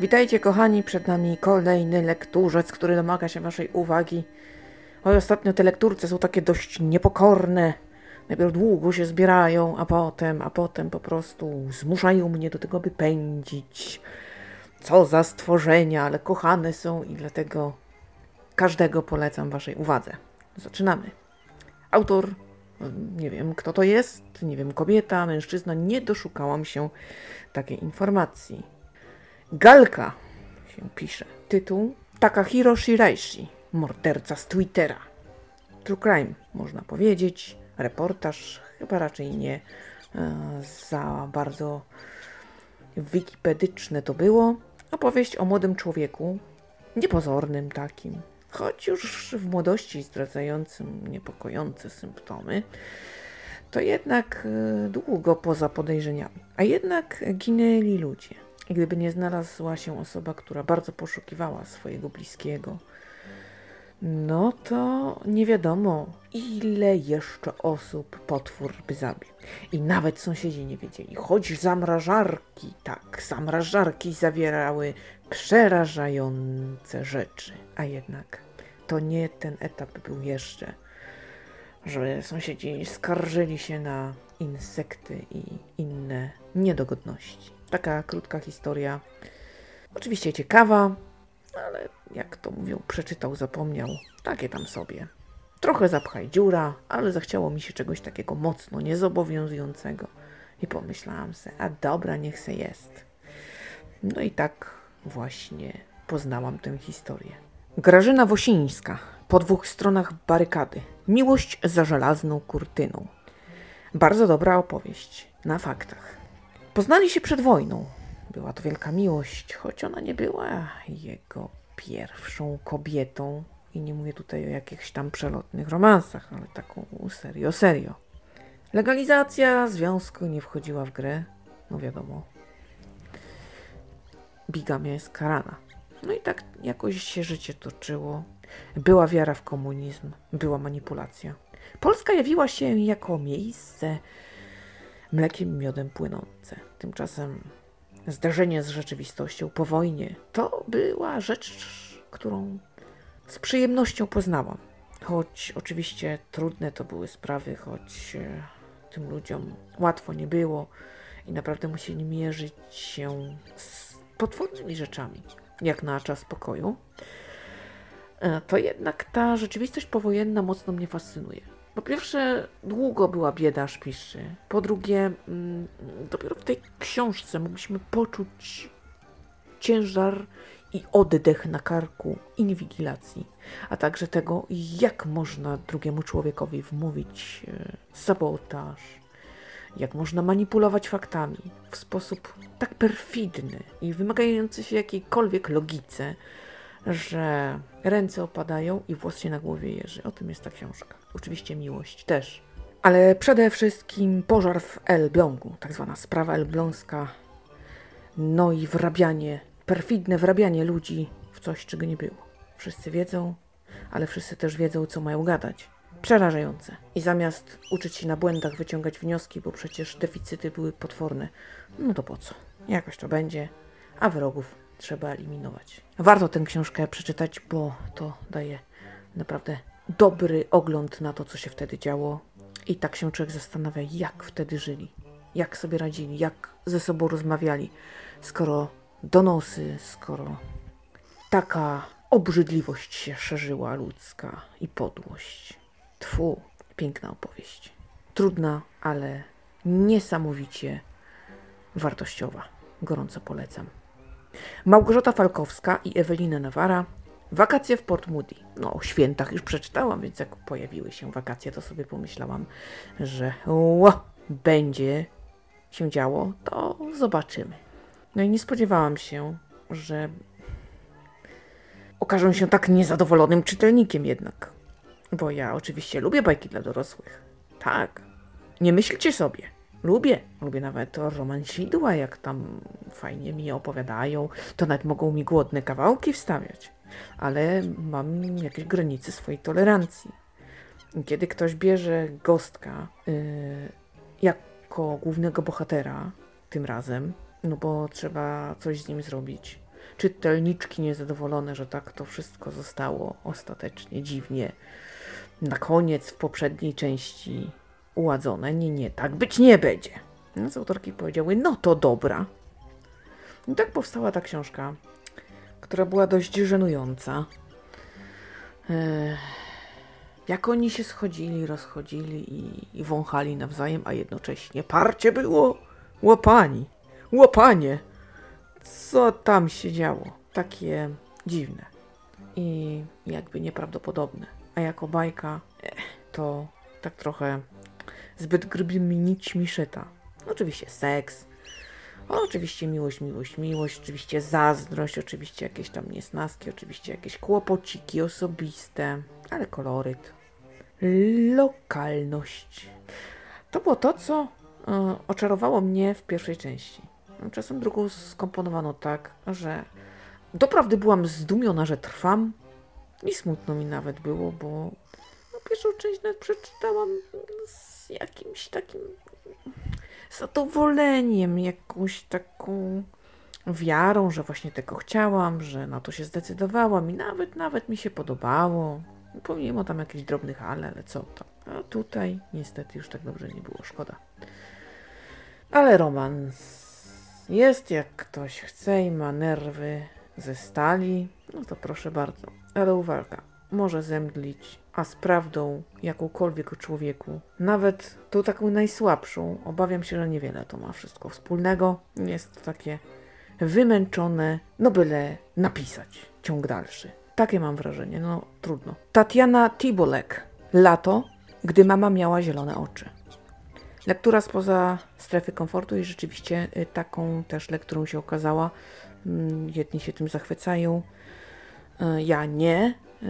Witajcie kochani, przed nami kolejny lekturzec, który domaga się waszej uwagi. Oj, ostatnio te lekturce są takie dość niepokorne. Najpierw długo się zbierają, a potem, a potem po prostu zmuszają mnie do tego, by pędzić. Co za stworzenia, ale kochane są i dlatego każdego polecam waszej uwadze. Zaczynamy. Autor, nie wiem kto to jest, nie wiem, kobieta, mężczyzna, nie doszukałam się takiej informacji. Galka się pisze. Tytuł Takahiro Shiraishi, morderca z Twittera. True crime, można powiedzieć. Reportaż, chyba raczej nie e, za bardzo wikipedyczne to było. Opowieść o młodym człowieku, niepozornym takim, choć już w młodości zdradzającym niepokojące symptomy, to jednak e, długo poza podejrzeniami. A jednak ginęli ludzie. Gdyby nie znalazła się osoba, która bardzo poszukiwała swojego bliskiego, no to nie wiadomo, ile jeszcze osób potwór by zabił. I nawet sąsiedzi nie wiedzieli, choć zamrażarki, tak, zamrażarki zawierały przerażające rzeczy. A jednak to nie ten etap był jeszcze, że sąsiedzi skarżyli się na insekty i inne niedogodności. Taka krótka historia. Oczywiście ciekawa, ale jak to mówią, przeczytał, zapomniał. Takie tam sobie. Trochę zapchaj dziura, ale zachciało mi się czegoś takiego mocno niezobowiązującego. I pomyślałam se, a dobra, niech se jest. No i tak właśnie poznałam tę historię. Grażyna Wosińska, po dwóch stronach barykady. Miłość za żelazną kurtyną. Bardzo dobra opowieść, na faktach. Poznali się przed wojną. Była to wielka miłość, choć ona nie była jego pierwszą kobietą. I nie mówię tutaj o jakichś tam przelotnych romansach, ale taką serio, serio. Legalizacja związku nie wchodziła w grę, no wiadomo. Bigamia jest karana. No i tak jakoś się życie toczyło. Była wiara w komunizm, była manipulacja. Polska jawiła się jako miejsce mlekiem miodem płynące. Tymczasem zdarzenie z rzeczywistością po wojnie to była rzecz, którą z przyjemnością poznałam. Choć oczywiście trudne to były sprawy, choć e, tym ludziom łatwo nie było i naprawdę musieli mierzyć się z potwornymi rzeczami, jak na czas pokoju, e, to jednak ta rzeczywistość powojenna mocno mnie fascynuje. Po pierwsze, długo była bieda szpiszy. Po drugie, mm, dopiero w tej książce mogliśmy poczuć ciężar i oddech na karku inwigilacji, a także tego, jak można drugiemu człowiekowi wmówić e, sabotaż, jak można manipulować faktami w sposób tak perfidny i wymagający się jakiejkolwiek logice, że ręce opadają i włos się na głowie jeży. O tym jest ta książka. Oczywiście miłość też. Ale przede wszystkim pożar w Elblągu, tak zwana sprawa elbląska, no i wrabianie, perfidne wrabianie ludzi w coś, czego nie było. Wszyscy wiedzą, ale wszyscy też wiedzą, co mają gadać. Przerażające. I zamiast uczyć się na błędach, wyciągać wnioski, bo przecież deficyty były potworne, no to po co? Jakoś to będzie, a wrogów trzeba eliminować. Warto tę książkę przeczytać, bo to daje naprawdę dobry ogląd na to, co się wtedy działo. I tak się człowiek zastanawia, jak wtedy żyli, jak sobie radzili, jak ze sobą rozmawiali, skoro donosy, skoro taka obrzydliwość się szerzyła ludzka i podłość. Tfu, piękna opowieść. Trudna, ale niesamowicie wartościowa. Gorąco polecam. Małgorzata Falkowska i Ewelina Nawara. Wakacje w Port Moody. No, o świętach już przeczytałam, więc jak pojawiły się wakacje, to sobie pomyślałam, że ło, będzie się działo, to zobaczymy. No i nie spodziewałam się, że okażę się tak niezadowolonym czytelnikiem jednak. Bo ja oczywiście lubię bajki dla dorosłych. Tak. Nie myślcie sobie. Lubię. Lubię nawet romansidła, jak tam fajnie mi opowiadają. To nawet mogą mi głodne kawałki wstawiać. Ale mam jakieś granice swojej tolerancji. Kiedy ktoś bierze gostka yy, jako głównego bohatera, tym razem, no bo trzeba coś z nim zrobić, czytelniczki niezadowolone, że tak to wszystko zostało ostatecznie dziwnie na koniec w poprzedniej części uładzone. Nie, nie, tak być nie będzie. Więc autorki powiedziały, no to dobra. I tak powstała ta książka, która była dość żenująca. Jak oni się schodzili, rozchodzili i, i wąchali nawzajem, a jednocześnie parcie było łapani, łapanie. Co tam się działo? Takie dziwne i jakby nieprawdopodobne. A jako bajka, to tak trochę zbyt grubymi nićmi szyta. Oczywiście seks, oczywiście miłość, miłość, miłość, oczywiście zazdrość, oczywiście jakieś tam niesnaski, oczywiście jakieś kłopociki osobiste, ale koloryt. Lokalność. To było to, co e, oczarowało mnie w pierwszej części. Czasem drugą skomponowano tak, że doprawdy byłam zdumiona, że trwam i smutno mi nawet było, bo no, pierwszą część nawet przeczytałam z jakimś takim zadowoleniem, jakąś taką wiarą, że właśnie tego chciałam, że na to się zdecydowałam i nawet, nawet mi się podobało. Pomimo tam jakichś drobnych ale, ale co to. A tutaj niestety już tak dobrze nie było, szkoda. Ale romans jest, jak ktoś chce i ma nerwy ze stali, no to proszę bardzo. Ale uwaga, może zemdlić, a z prawdą jakąkolwiek o człowieku, nawet tą taką najsłabszą, obawiam się, że niewiele to ma wszystko wspólnego. Jest to takie wymęczone, no byle napisać ciąg dalszy. Takie mam wrażenie, no trudno. Tatiana Tibolek. Lato, gdy mama miała zielone oczy. Lektura spoza strefy komfortu i rzeczywiście y, taką też lekturą się okazała. Mm, jedni się tym zachwycają, y, ja nie. Y,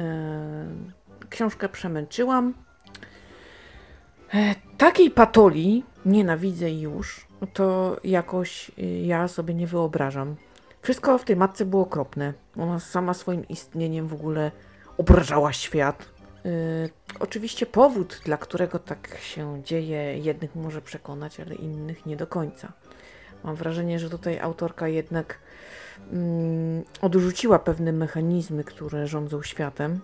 książkę przemęczyłam. E, takiej patoli nienawidzę już, to jakoś ja sobie nie wyobrażam. Wszystko w tej matce było okropne. Ona sama swoim istnieniem w ogóle obrażała świat. Oczywiście powód, dla którego tak się dzieje, jednych może przekonać, ale innych nie do końca. Mam wrażenie, że tutaj autorka jednak yy, odrzuciła pewne mechanizmy, które rządzą światem.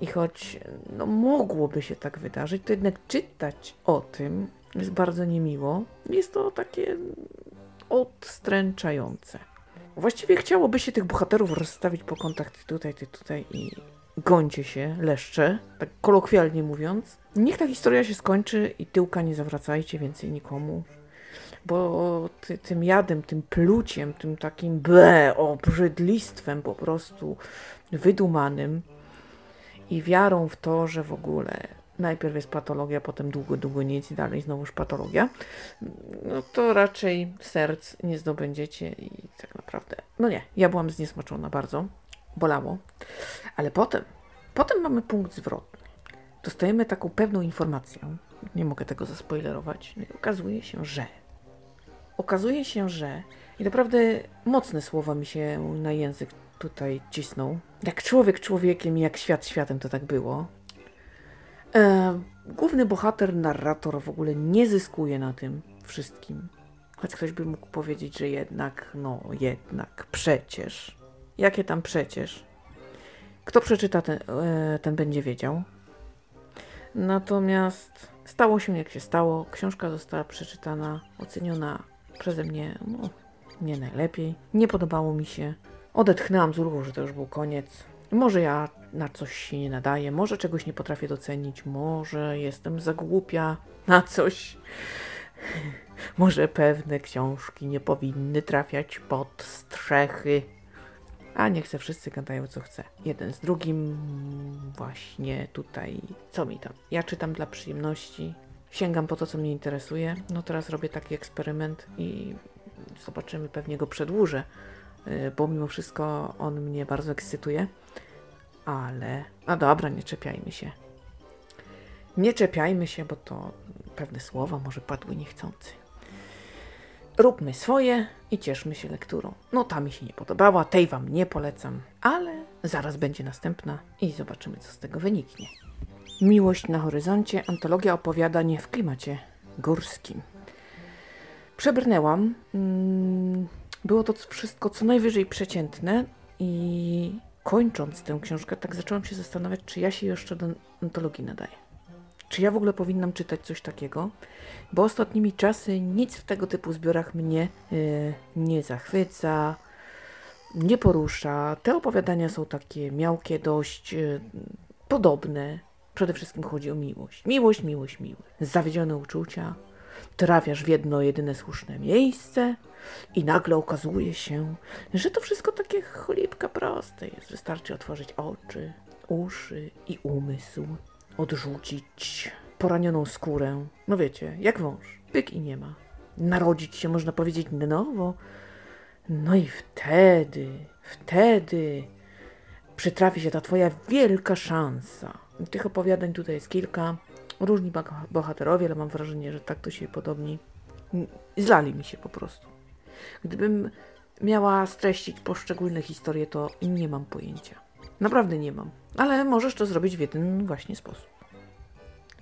I choć no, mogłoby się tak wydarzyć, to jednak czytać o tym jest bardzo niemiło. Jest to takie odstręczające. Właściwie chciałoby się tych bohaterów rozstawić po kątach ty tutaj, ty tutaj i gońcie się, leszcze, tak kolokwialnie mówiąc. Niech ta historia się skończy i tyłka nie zawracajcie więcej nikomu. Bo ty, tym jadem, tym pluciem, tym takim ble, obrzydlistwem po prostu wydumanym i wiarą w to, że w ogóle najpierw jest patologia, potem długo, długo nic i dalej znowuż patologia, no to raczej serc nie zdobędziecie i tak naprawdę, no nie, ja byłam zniesmaczona bardzo, bolało, ale potem, potem mamy punkt zwrotny. Dostajemy taką pewną informację, nie mogę tego zaspoilerować, no i okazuje się, że okazuje się, że i naprawdę mocne słowa mi się na język tutaj cisną. Jak człowiek człowiekiem jak świat światem to tak było. E, główny bohater, narrator w ogóle nie zyskuje na tym wszystkim. Choć ktoś by mógł powiedzieć, że jednak, no jednak, przecież. Jakie tam przecież? Kto przeczyta, ten, e, ten będzie wiedział. Natomiast stało się jak się stało. Książka została przeczytana, oceniona przeze mnie, no, nie najlepiej. Nie podobało mi się. Odetchnęłam z ulgą, że to już był koniec. Może ja na coś się nie nadaję, może czegoś nie potrafię docenić, może jestem za głupia na coś. Może pewne książki nie powinny trafiać pod strzechy. A niech se wszyscy gadają co chce. Jeden z drugim właśnie tutaj. Co mi tam? Ja czytam dla przyjemności. Sięgam po to, co mnie interesuje. No teraz robię taki eksperyment i zobaczymy, pewnie go przedłużę, y, bo mimo wszystko on mnie bardzo ekscytuje ale. No dobra, nie czepiajmy się. Nie czepiajmy się, bo to pewne słowa może padły niechcący. Róbmy swoje i cieszmy się lekturą. No ta mi się nie podobała, tej wam nie polecam, ale zaraz będzie następna i zobaczymy, co z tego wyniknie. Miłość na horyzoncie, antologia opowiadań w klimacie górskim. Przebrnęłam. Mm, było to wszystko co najwyżej przeciętne i kończąc tę książkę, tak zaczęłam się zastanawiać, czy ja się jeszcze do antologii nadaję. Czy ja w ogóle powinnam czytać coś takiego? Bo ostatnimi czasy nic w tego typu zbiorach mnie yy, nie zachwyca, nie porusza. Te opowiadania są takie miałkie, dość yy, podobne. Przede wszystkim chodzi o miłość. Miłość, miłość, miłość. Zawiedzione uczucia, trafiasz w jedno jedyne słuszne miejsce i nagle okazuje się, że to wszystko takie chlipka proste jest. Wystarczy otworzyć oczy, uszy i umysł, odrzucić poranioną skórę. No wiecie, jak wąż, pyk i nie ma. Narodzić się, można powiedzieć, na nowo. No i wtedy, wtedy przytrafi się ta twoja wielka szansa. Tych opowiadań tutaj jest kilka różni bohaterowie, ale mam wrażenie, że tak to się podobni. Zlali mi się po prostu. Gdybym miała streścić poszczególne historie, to nie mam pojęcia. Naprawdę nie mam. Ale możesz to zrobić w jeden właśnie sposób.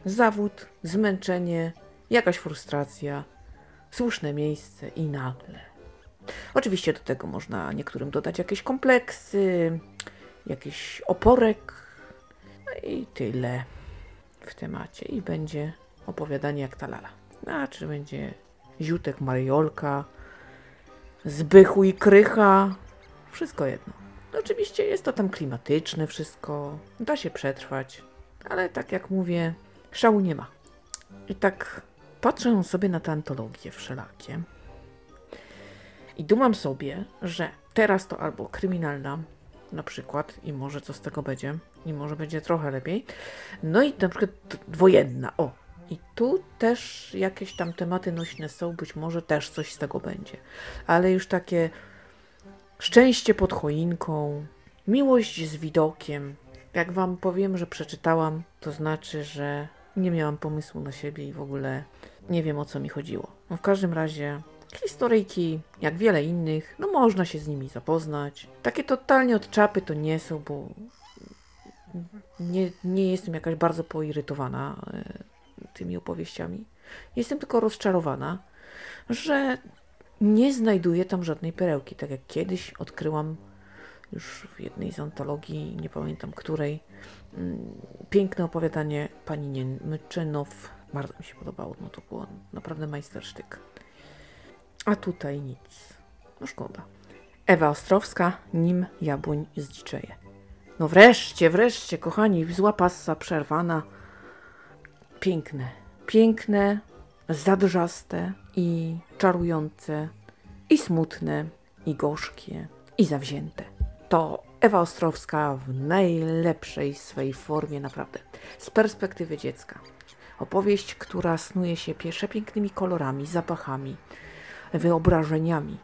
Zawód, zmęczenie, jakaś frustracja, słuszne miejsce i nagle. Oczywiście do tego można niektórym dodać jakieś kompleksy, jakiś oporek, no i tyle w temacie i będzie opowiadanie jak ta lala. A czy będzie ziutek Mariolka, Zbychu i Krycha, wszystko jedno. Oczywiście jest to tam klimatyczne wszystko, da się przetrwać, ale tak jak mówię, szału nie ma. I tak patrzę sobie na te antologie wszelakie i dumam sobie, że teraz to albo kryminalna, na przykład, i może co z tego będzie, i może będzie trochę lepiej. No i na przykład wojenna, o. I tu też jakieś tam tematy nośne są, być może też coś z tego będzie. Ale już takie szczęście pod choinką, miłość z widokiem. Jak wam powiem, że przeczytałam, to znaczy, że nie miałam pomysłu na siebie i w ogóle nie wiem o co mi chodziło. No w każdym razie Historyjki, jak wiele innych, no można się z nimi zapoznać. Takie totalnie od czapy to nie są, bo nie, nie jestem jakaś bardzo poirytowana e, tymi opowieściami. Jestem tylko rozczarowana, że nie znajduję tam żadnej perełki. Tak jak kiedyś odkryłam już w jednej z antologii, nie pamiętam której, mm, piękne opowiadanie pani Niemczynow. Bardzo mi się podobało, no to było naprawdę majstersztyk. A tutaj nic. No szkoda. Ewa Ostrowska, nim jabłoń zdziczeje. No wreszcie, wreszcie, kochani, zła passa przerwana. Piękne, piękne, zadrzaste i czarujące, i smutne, i gorzkie, i zawzięte. To Ewa Ostrowska w najlepszej swej formie, naprawdę. Z perspektywy dziecka. Opowieść, która snuje się przepięknymi kolorami, zapachami, wyobrażeniami,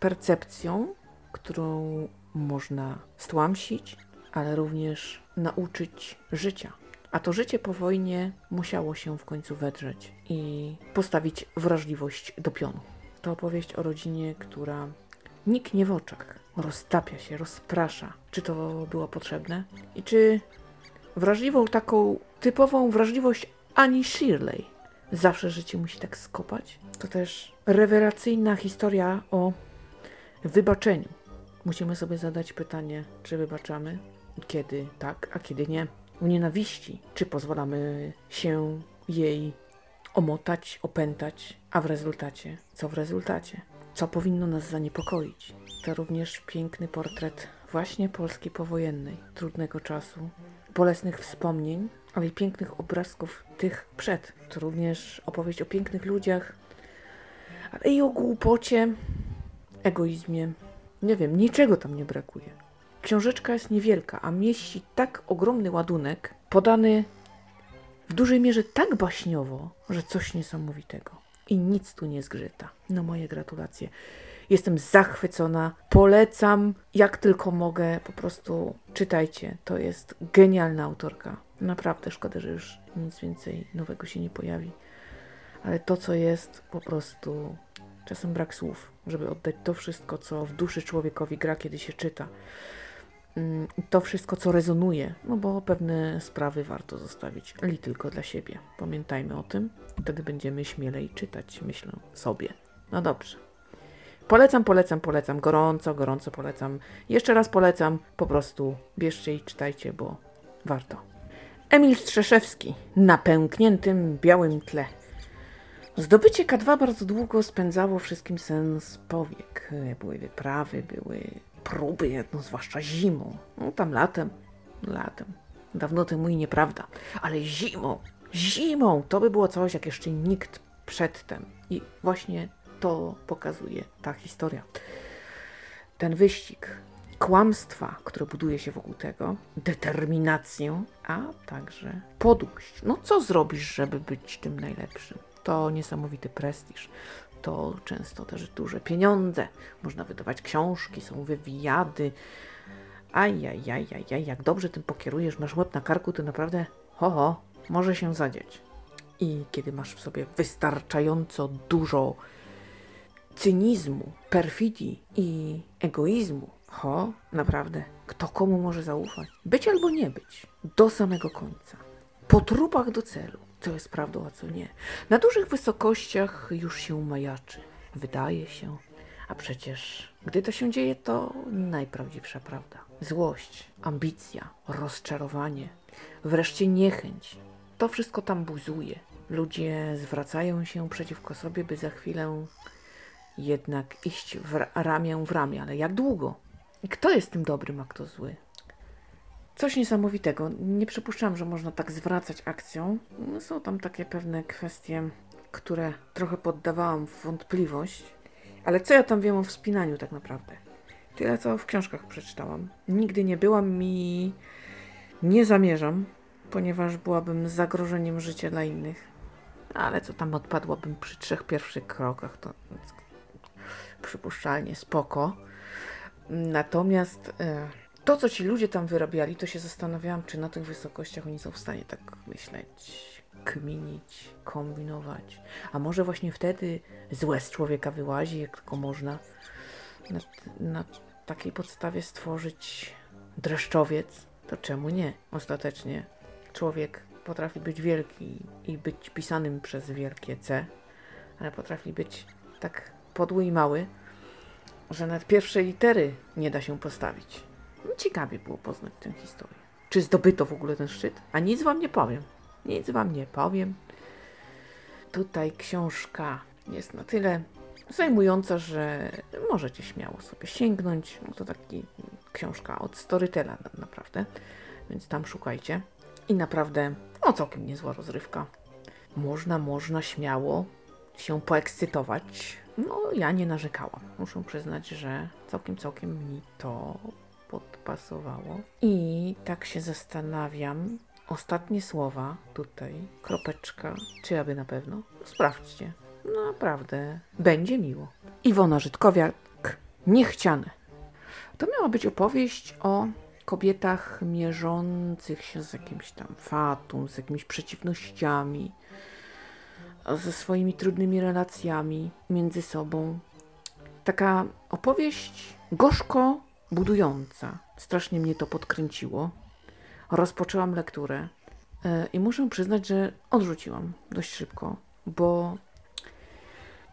percepcją, którą można stłamsić, ale również nauczyć życia. A to życie po wojnie musiało się w końcu wedrzeć i postawić wrażliwość do pionu. To opowieść o rodzinie, która niknie w oczach, roztapia się, rozprasza. Czy to było potrzebne? I czy wrażliwą, taką typową wrażliwość Ani Shirley zawsze życie musi tak skopać? To też rewelacyjna historia o wybaczeniu. Musimy sobie zadać pytanie, czy wybaczamy, kiedy tak, a kiedy nie. U nienawiści, czy pozwalamy się jej omotać, opętać, a w rezultacie, co w rezultacie? Co powinno nas zaniepokoić? To również piękny portret właśnie Polski powojennej, trudnego czasu, bolesnych wspomnień, ale i pięknych obrazków tych przed. To również opowieść o pięknych ludziach, ale i o głupocie, egoizmie. Nie wiem, niczego tam nie brakuje. Książeczka jest niewielka, a mieści tak ogromny ładunek, podany w dużej mierze tak baśniowo, że coś niesamowitego. I nic tu nie zgrzyta. No moje gratulacje. Jestem zachwycona, polecam jak tylko mogę, po prostu czytajcie. To jest genialna autorka. Naprawdę szkoda, że już nic więcej nowego się nie pojawi. Ale to, co jest, po prostu czasem brak słów, żeby oddać to wszystko, co w duszy człowiekowi gra, kiedy się czyta. Mm, to wszystko, co rezonuje, no bo pewne sprawy warto zostawić li tylko dla siebie. Pamiętajmy o tym, wtedy będziemy śmielej czytać, myślę sobie. No dobrze. Polecam, polecam, polecam. Gorąco, gorąco polecam. Jeszcze raz polecam. Po prostu bierzcie i czytajcie, bo warto. Emil Strzeszewski na pękniętym białym tle. Zdobycie K2 bardzo długo spędzało wszystkim sens powiek. Były wyprawy, były próby, no zwłaszcza zimą. No tam latem, latem. Dawno temu i nieprawda. Ale zimą, zimą to by było coś, jak jeszcze nikt przedtem. I właśnie to pokazuje ta historia. Ten wyścig, kłamstwa, które buduje się wokół tego, determinację, a także podłość. No co zrobisz, żeby być tym najlepszym? To niesamowity prestiż. To często też duże pieniądze. Można wydawać książki, są wywiady. Ajajajajaj, jak dobrze tym pokierujesz, masz łeb na karku, to naprawdę ho, ho może się zadzieć. I kiedy masz w sobie wystarczająco dużo cynizmu, perfidii i egoizmu, ho, naprawdę, kto komu może zaufać? Być albo nie być, do samego końca. Po trupach do celu, co jest prawdą, a co nie. Na dużych wysokościach już się majaczy, wydaje się, a przecież, gdy to się dzieje, to najprawdziwsza prawda. Złość, ambicja, rozczarowanie, wreszcie niechęć. To wszystko tam buzuje. Ludzie zwracają się przeciwko sobie, by za chwilę jednak iść w ramię w ramię. Ale jak długo? I kto jest tym dobrym, a kto zły? Coś niesamowitego. Nie przypuszczam, że można tak zwracać akcją. No, są tam takie pewne kwestie, które trochę poddawałam w wątpliwość. Ale co ja tam wiem o wspinaniu tak naprawdę? Tyle, co w książkach przeczytałam. Nigdy nie byłam i nie zamierzam, ponieważ byłabym zagrożeniem życia dla innych. Ale co tam odpadłabym przy trzech pierwszych krokach, to przypuszczalnie spoko. Natomiast e, to, co ci ludzie tam wyrabiali, to się zastanawiałam, czy na tych wysokościach oni są w stanie tak myśleć, kminić, kombinować. A może właśnie wtedy złe z człowieka wyłazi, jak tylko można na, na takiej podstawie stworzyć dreszczowiec, to czemu nie? Ostatecznie człowiek potrafi być wielki i być pisanym przez wielkie C, ale potrafi być tak podły i mały, że nawet pierwszej litery nie da się postawić. Ciekawie było poznać tę historię. Czy zdobyto w ogóle ten szczyt? A nic wam nie powiem. Nic wam nie powiem. Tutaj książka jest na tyle zajmująca, że możecie śmiało sobie sięgnąć. No to taki książka od Storytela naprawdę, więc tam szukajcie. I naprawdę, no całkiem niezła rozrywka. Można, można śmiało się poekscytować. No, ja nie narzekałam. Muszę przyznać, że całkiem, całkiem mi to podpasowało. I tak się zastanawiam. Ostatnie słowa tutaj, kropeczka, czy aby na pewno? Sprawdźcie. Naprawdę, będzie miło. Iwona Żydkowiak, niechciane. To miała być opowieść o kobietach mierzących się z jakimś tam fatum, z jakimiś przeciwnościami, ze swoimi trudnymi relacjami między sobą. Taka opowieść gorzko budująca. Strasznie mnie to podkręciło. Rozpoczęłam lekturę e, i muszę przyznać, że odrzuciłam dość szybko, bo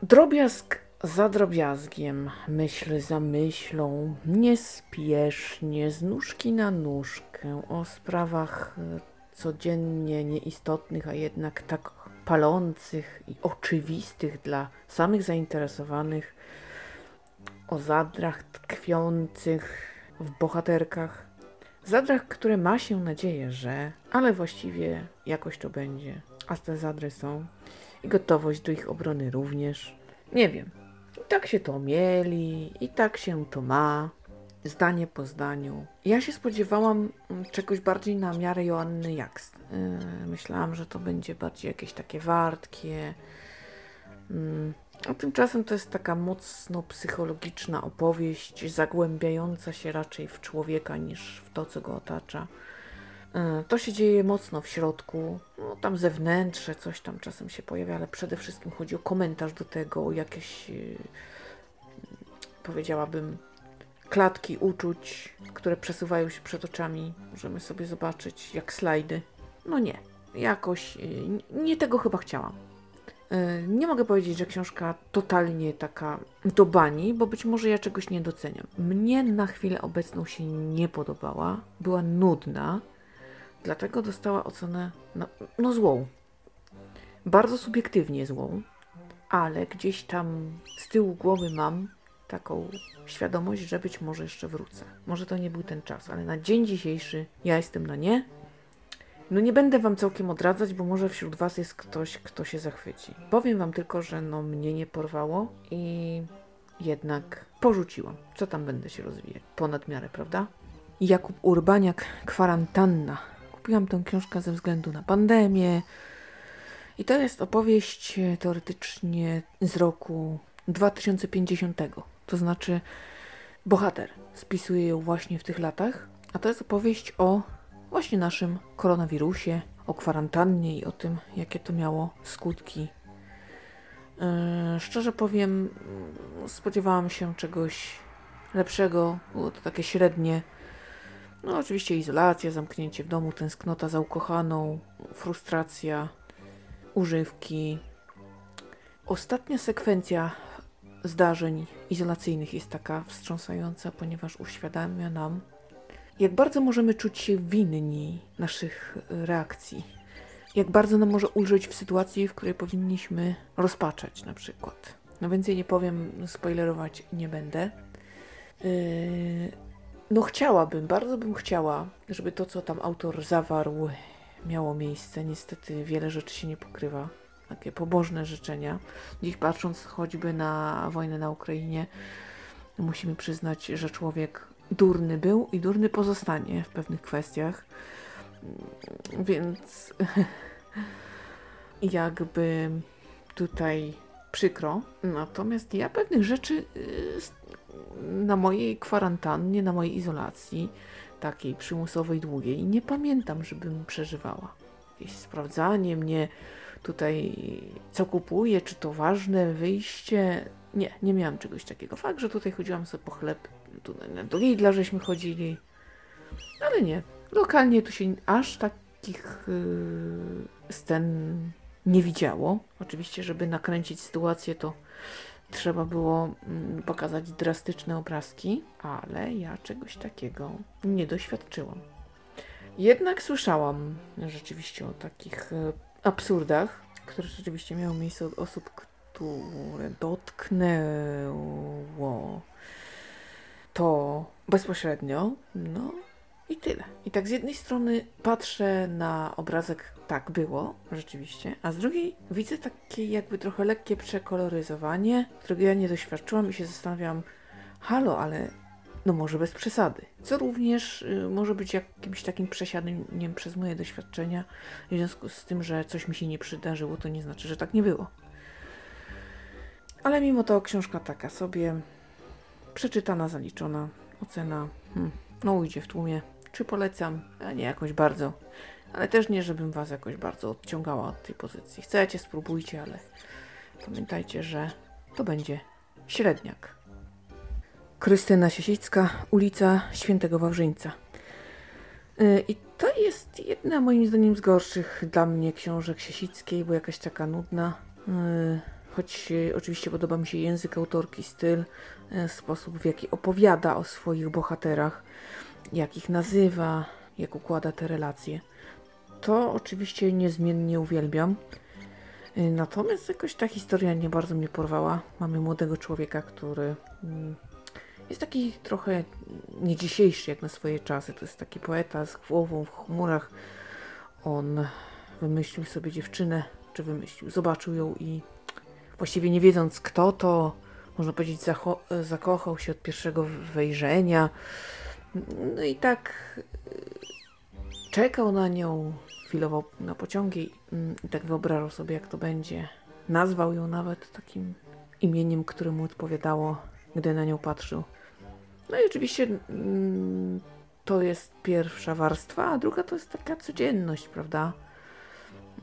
drobiazg za drobiazgiem, myśl za myślą, niespiesznie, z nóżki na nóżkę, o sprawach e, codziennie nieistotnych, a jednak tak palących i oczywistych dla samych zainteresowanych, o zadrach tkwiących w bohaterkach. Zadrach, które ma się nadzieję, że, ale właściwie jakoś to będzie, a te zadry są i gotowość do ich obrony również. Nie wiem, i tak się to mieli, i tak się to ma, zdanie po zdaniu. Ja się spodziewałam mm, czegoś bardziej na miarę Joanny Jakst. Yy, myślałam, że to będzie bardziej jakieś takie wartkie. Yy, a tymczasem to jest taka mocno psychologiczna opowieść, zagłębiająca się raczej w człowieka niż w to, co go otacza. Yy, to się dzieje mocno w środku, no, tam zewnętrzne coś tam czasem się pojawia, ale przede wszystkim chodzi o komentarz do tego, o jakieś, yy, powiedziałabym, klatki uczuć, które przesuwają się przed oczami. Możemy sobie zobaczyć jak slajdy. No nie, jakoś y, nie tego chyba chciałam. Y, Nie mogę powiedzieć, że książka totalnie taka do bani, bo być może ja czegoś nie doceniam. Mnie na chwilę obecną się nie podobała, była nudna, dlatego dostała ocenę no, no złą. Bardzo subiektywnie złą, ale gdzieś tam z tyłu głowy mam taką świadomość, że być może jeszcze wrócę. Może to nie był ten czas, ale na dzień dzisiejszy ja jestem na nie. No nie będę wam całkiem odradzać, bo może wśród was jest ktoś, kto się zachwyci. Powiem wam tylko, że no mnie nie porwało i jednak porzuciłam. Co tam będę się rozwijać? Ponad miarę, prawda? Jakub Urbaniak, Kwarantanna. Kupiłam tę książkę ze względu na pandemię. I to jest opowieść teoretycznie z roku 2050. To znaczy, bohater spisuje ją właśnie w tych latach, a to jest opowieść o właśnie naszym koronawirusie, o kwarantannie i o tym, jakie to miało skutki. Yy, szczerze powiem, spodziewałam się czegoś lepszego, było to takie średnie. No, oczywiście izolacja, zamknięcie w domu, tęsknota za ukochaną, frustracja, używki. Ostatnia sekwencja zdarzeń izolacyjnych jest taka wstrząsająca, ponieważ uświadamia nam, jak bardzo możemy czuć się winni naszych e, reakcji. Jak bardzo nam może ulżyć w sytuacji, w której powinniśmy rozpaczać na przykład. No więcej nie powiem, spoilerować nie będę. Yy, no chciałabym, bardzo bym chciała, żeby to, co tam autor zawarł, miało miejsce. Niestety wiele rzeczy się nie pokrywa. Takie pobożne życzenia. Dziś patrząc choćby na wojnę na Ukrainie, musimy przyznać, że człowiek durny był i durny pozostanie w pewnych kwestiach. Więc jakby tutaj przykro. Natomiast ja pewnych rzeczy y, na mojej kwarantannie, na mojej izolacji, takiej przymusowej, długiej, nie pamiętam, żebym przeżywała. Jakieś sprawdzanie mnie tutaj, co kupuję, czy to ważne wyjście. Nie, nie miałam czegoś takiego. Fakt, że tutaj chodziłam sobie po chleb, na- do Lidla żeśmy chodzili, ale nie. Lokalnie tu się aż takich yy, scen nie widziało. Oczywiście, żeby nakręcić sytuację, to trzeba było mm, pokazać drastyczne obrazki, ale ja czegoś takiego nie doświadczyłam. Jednak słyszałam rzeczywiście o takich e, absurdach, które rzeczywiście miały miejsce od osób, które dotknęło to bezpośrednio. No i tyle. I tak z jednej strony patrzę na obrazek, tak było, rzeczywiście, a z drugiej widzę takie jakby trochę lekkie przekoloryzowanie, którego ja nie doświadczyłam i się zastanawiam, halo, ale no może bez przesady. Co również y, może być jakimś takim przesiadaniem przez moje doświadczenia. W związku z tym, że coś mi się nie przydarzyło, to nie znaczy, że tak nie było. Ale mimo to książka taka sobie, przeczytana, zaliczona, ocena, hmm, no ujdzie w tłumie. Czy polecam? A nie jakoś bardzo. Ale też nie, żebym was jakoś bardzo odciągała od tej pozycji. Chcecie, spróbujcie, ale pamiętajcie, że to będzie średniak. Krystyna Siesicka, ulica Świętego Wawrzyńca. Yy, I to jest jedna moim zdaniem z gorszych dla mnie książek Siesickiej, bo jakaś taka nudna. Yy, Choć yy, oczywiście podoba mi się język autorki, styl, sposób w jaki opowiada o swoich bohaterach, jak ich nazywa, jak układa te relacje. To oczywiście niezmiennie uwielbiam. Natomiast jakoś ta historia nie bardzo mnie porwała. Mamy młodego człowieka, który mm, jest taki trochę nie dzisiejszy jak na swoje czasy. To jest taki poeta z głową w chmurach. On wymyślił sobie dziewczynę, czy wymyślił, zobaczył ją i właściwie nie wiedząc kto to, można powiedzieć, zakochał się od pierwszego wejrzenia. No i tak y, czekał na nią, chwilowo na pociągi i tak wyobrażał sobie, jak to będzie. Nazwał ją nawet takim imieniem, które mu odpowiadało, gdy na nią patrzył. No i oczywiście mm, to jest pierwsza warstwa, a druga to jest taka codzienność, prawda?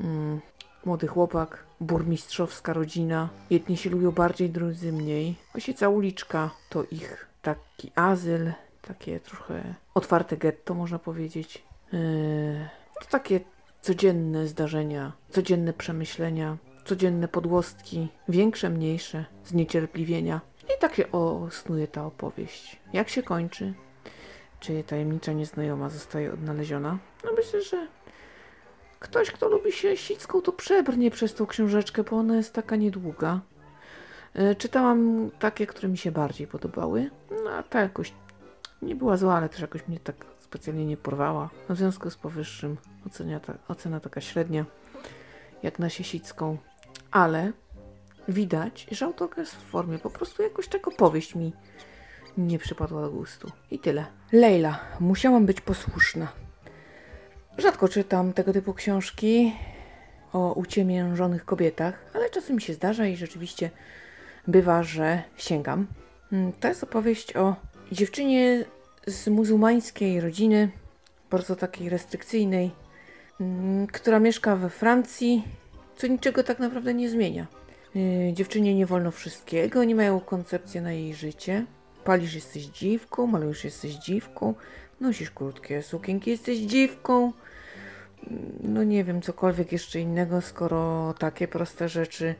Mm, młody chłopak, burmistrzowska rodzina. Jedni się lubią bardziej, drudzy mniej. Właśnie cała uliczka to ich taki azyl, takie trochę otwarte getto, można powiedzieć. Yy, to takie codzienne zdarzenia, codzienne przemyślenia. codzienne podłostki, większe, mniejsze, zniecierpliwienia. I tak się osnuje ta opowieść. Jak się kończy? Czy tajemnicza nieznajoma zostaje odnaleziona? No myślę, że ktoś, kto lubi się sicką, to przebrnie przez tą książeczkę, bo ona jest taka niedługa. E, Czytałam takie, które mi się bardziej podobały. No a ta jakoś nie była zła, ale też jakoś mnie tak specjalnie nie porwała. No, w związku z powyższym ocenia ta, ocena taka średnia, jak na siesicką. Ale widać, że autorka jest w formie. Po prostu jakoś taka powieść mi nie przypadła do gustu. I tyle. Leila. Musiałam być posłuszna. Rzadko czytam tego typu książki o uciemiężonych kobietach, ale czasem mi się zdarza i rzeczywiście bywa, że sięgam. Mm, To jest opowieść o dziewczynie z muzułmańskiej rodziny, bardzo takiej restrykcyjnej, mm, która mieszka we Francji, co niczego tak naprawdę nie zmienia. Yy, Dziewczynie nie wolno wszystkiego, nie mają koncepcji na jej życie. Palisz, jesteś dziwką, malujesz, jesteś dziwką, nosisz krótkie sukienki, jesteś dziwką. Mm, No nie wiem, cokolwiek jeszcze innego, skoro takie proste rzeczy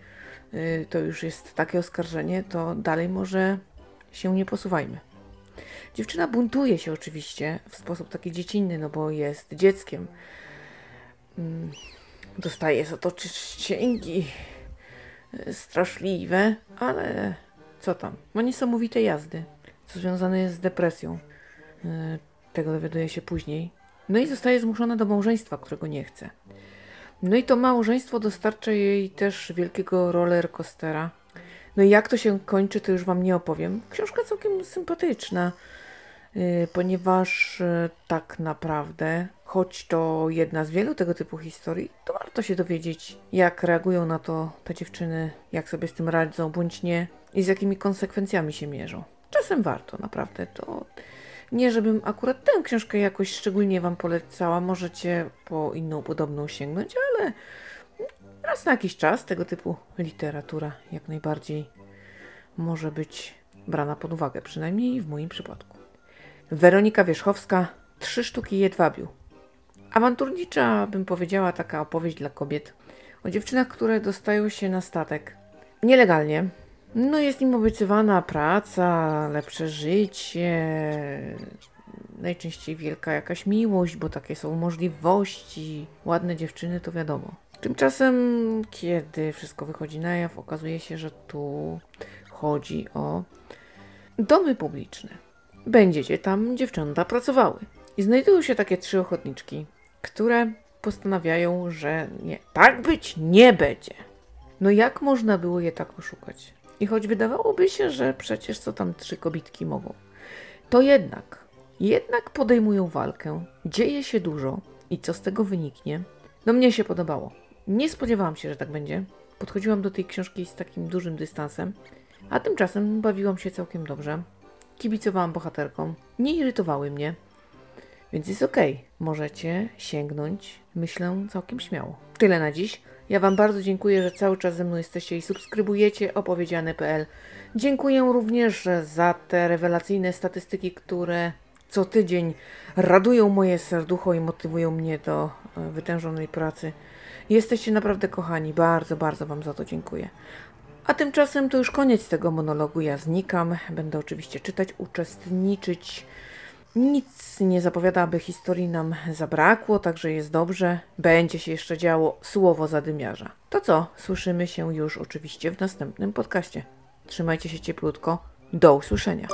yy, to już jest takie oskarżenie, to dalej może się nie posuwajmy. Dziewczyna buntuje się oczywiście w sposób taki dziecinny, no bo jest dzieckiem. Mm, Dostaje za to y, straszliwe, ale co tam? Ma niesamowite jazdy, co związane jest z depresją. Y, Tego dowiaduje się później. No i zostaje zmuszona do małżeństwa, którego nie chce. No i to małżeństwo dostarcza jej też wielkiego roller coastera. No i jak to się kończy, to już Wam nie opowiem. Książka całkiem sympatyczna, ponieważ yy, tak naprawdę, choć to jedna z wielu tego typu historii, to warto się dowiedzieć, jak reagują na to te dziewczyny, jak sobie z tym radzą, bądź nie i z jakimi konsekwencjami się mierzą. Czasem warto, naprawdę. To nie, żebym akurat tę książkę jakoś szczególnie Wam polecała, możecie po inną podobną sięgnąć, ale raz na jakiś czas tego typu literatura jak najbardziej może być brana pod uwagę, przynajmniej w moim przypadku. Weronika Wierzchowska, Trzy sztuki jedwabiu. Awanturnicza, bym powiedziała, taka opowieść dla kobiet o dziewczynach, które dostają się na statek nielegalnie. No jest im obiecywana praca, lepsze życie, najczęściej wielka jakaś miłość, bo takie są możliwości. Ładne dziewczyny to wiadomo. Tymczasem, kiedy wszystko wychodzi na jaw, okazuje się, że tu chodzi o domy publiczne. Będziecie tam dziewczęta pracowały. I znajdują się takie trzy ochotniczki, które postanawiają, że nie, tak być nie będzie. No jak można było je tak oszukać? I choć wydawałoby się, że przecież co tam trzy kobitki mogą, to jednak, jednak podejmują walkę, dzieje się dużo i co z tego wyniknie? No mnie się podobało. Nie spodziewałam się, że tak będzie. Podchodziłam do tej książki z takim dużym dystansem, a tymczasem bawiłam się całkiem dobrze. Kibicowałam bohaterkom, nie irytowały mnie, więc jest okej. Możecie sięgnąć, myślę, całkiem śmiało. Tyle na dziś. Ja Wam bardzo dziękuję, że cały czas ze mną jesteście i subskrybujecie opowiedziane.pl. Dziękuję również za te rewelacyjne statystyki, które co tydzień radują moje serducho i motywują mnie do e, wytężonej pracy. Jesteście naprawdę kochani. Bardzo, bardzo Wam za to dziękuję. A tymczasem to już koniec tego monologu. Ja znikam. Będę oczywiście czytać, uczestniczyć. Nic nie zapowiada, aby historii nam zabrakło, także jest dobrze. Będzie się jeszcze działo słowo zadymiarza. To co? Słyszymy się już oczywiście w następnym podcaście. Trzymajcie się cieplutko. Do usłyszenia.